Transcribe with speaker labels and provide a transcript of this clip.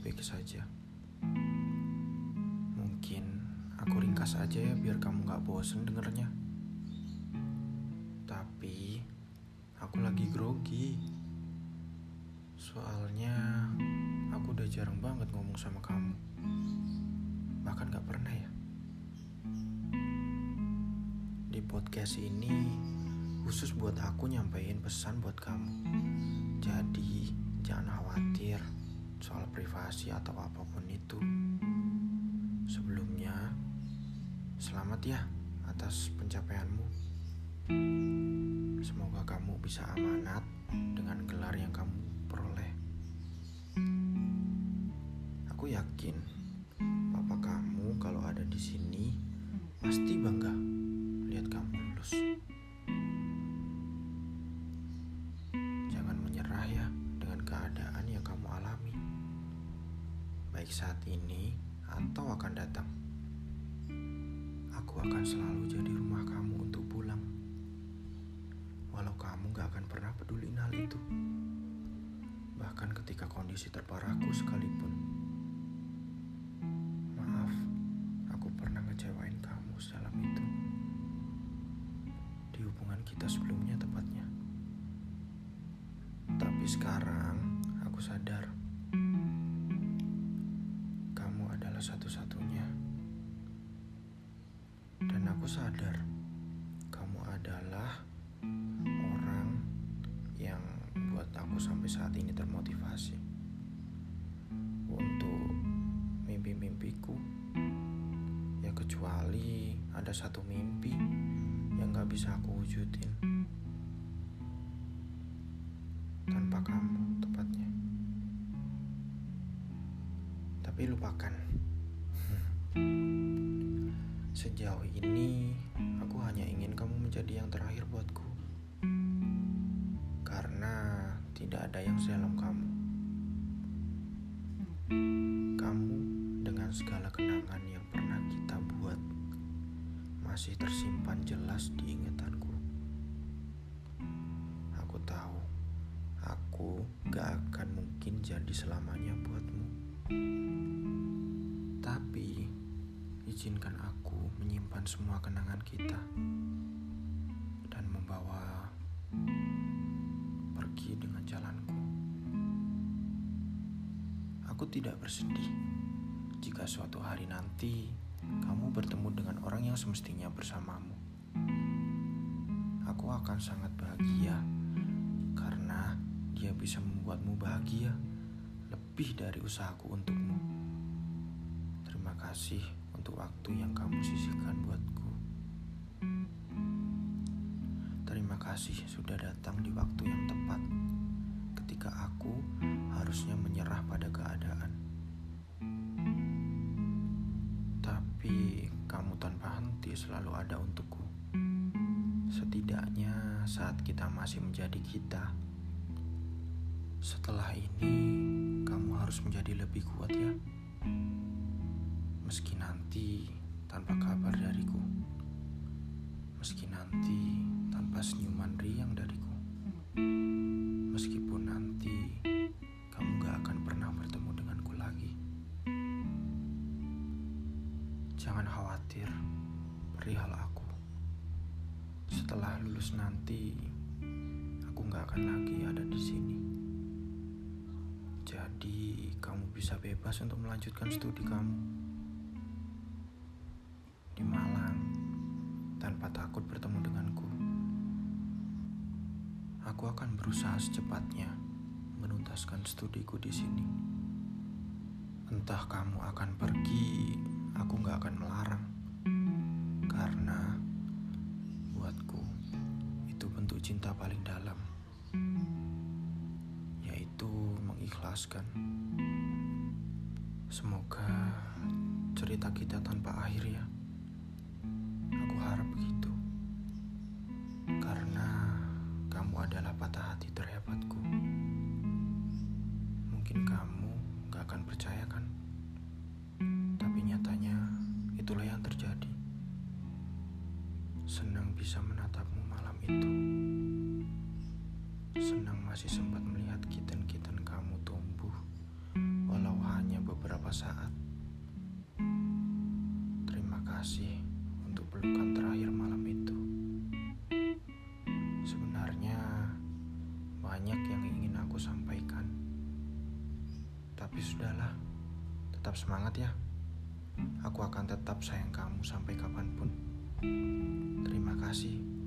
Speaker 1: baik-baik saja. Mungkin aku ringkas aja ya biar kamu gak bosen dengernya. Tapi aku lagi grogi. Soalnya aku udah jarang banget ngomong sama kamu. Bahkan gak pernah ya. Di podcast ini khusus buat aku nyampein pesan buat kamu. Jadi jangan khawatir soal privasi atau apa pun itu. Sebelumnya, selamat ya atas pencapaianmu. Semoga kamu bisa amanat dengan gelar yang kamu peroleh. Aku yakin baik saat ini atau akan datang. Aku akan selalu jadi rumah kamu untuk pulang. Walau kamu gak akan pernah peduliin hal itu. Bahkan ketika kondisi terparahku sekalipun. Maaf, aku pernah ngecewain kamu sedalam itu. Di hubungan kita sebelumnya tepatnya. Tapi sekarang aku sadar adalah satu-satunya. Dan aku sadar kamu adalah orang yang buat aku sampai saat ini termotivasi untuk mimpi-mimpiku. Ya kecuali ada satu mimpi yang gak bisa aku wujudin tanpa kamu tepatnya. Tapi lupakan. Ini aku hanya ingin kamu menjadi yang terakhir buatku. Karena tidak ada yang sedalam kamu. Kamu dengan segala kenangan yang pernah kita buat masih tersimpan jelas di ingatanku. Aku tahu aku gak akan mungkin jadi selamanya buatmu. Tapi izinkan aku menyimpan semua kenangan kita dan membawa pergi dengan jalanku. Aku tidak bersedih jika suatu hari nanti kamu bertemu dengan orang yang semestinya bersamamu. Aku akan sangat bahagia karena dia bisa membuatmu bahagia lebih dari usahaku untukmu. Terima kasih untuk waktu yang kamu sisihkan buatku. Terima kasih sudah datang di waktu yang tepat ketika aku harusnya menyerah pada keadaan. Tapi kamu tanpa henti selalu ada untukku. Setidaknya saat kita masih menjadi kita. Setelah ini, kamu harus menjadi lebih kuat ya. Meski nanti tanpa kabar dariku. Meski nanti tanpa senyuman riang dariku. Meskipun nanti kamu gak akan pernah bertemu denganku lagi. Jangan khawatir perihal aku. Setelah lulus nanti, aku gak akan lagi ada di sini. Jadi, kamu bisa bebas untuk melanjutkan studi kamu Aku akan berusaha secepatnya menuntaskan studiku di sini. Entah kamu akan pergi, aku gak akan melarang. Karena buatku itu bentuk cinta paling dalam. Yaitu mengikhlaskan. Semoga cerita kita tanpa akhir ya. Sempat melihat kiten-kiten kamu tumbuh walau hanya beberapa saat. Terima kasih untuk pelukan terakhir malam itu. Sebenarnya banyak yang ingin aku sampaikan. Tapi sudahlah, tetap semangat ya. Aku akan tetap sayang kamu sampai kapan pun. Terima kasih.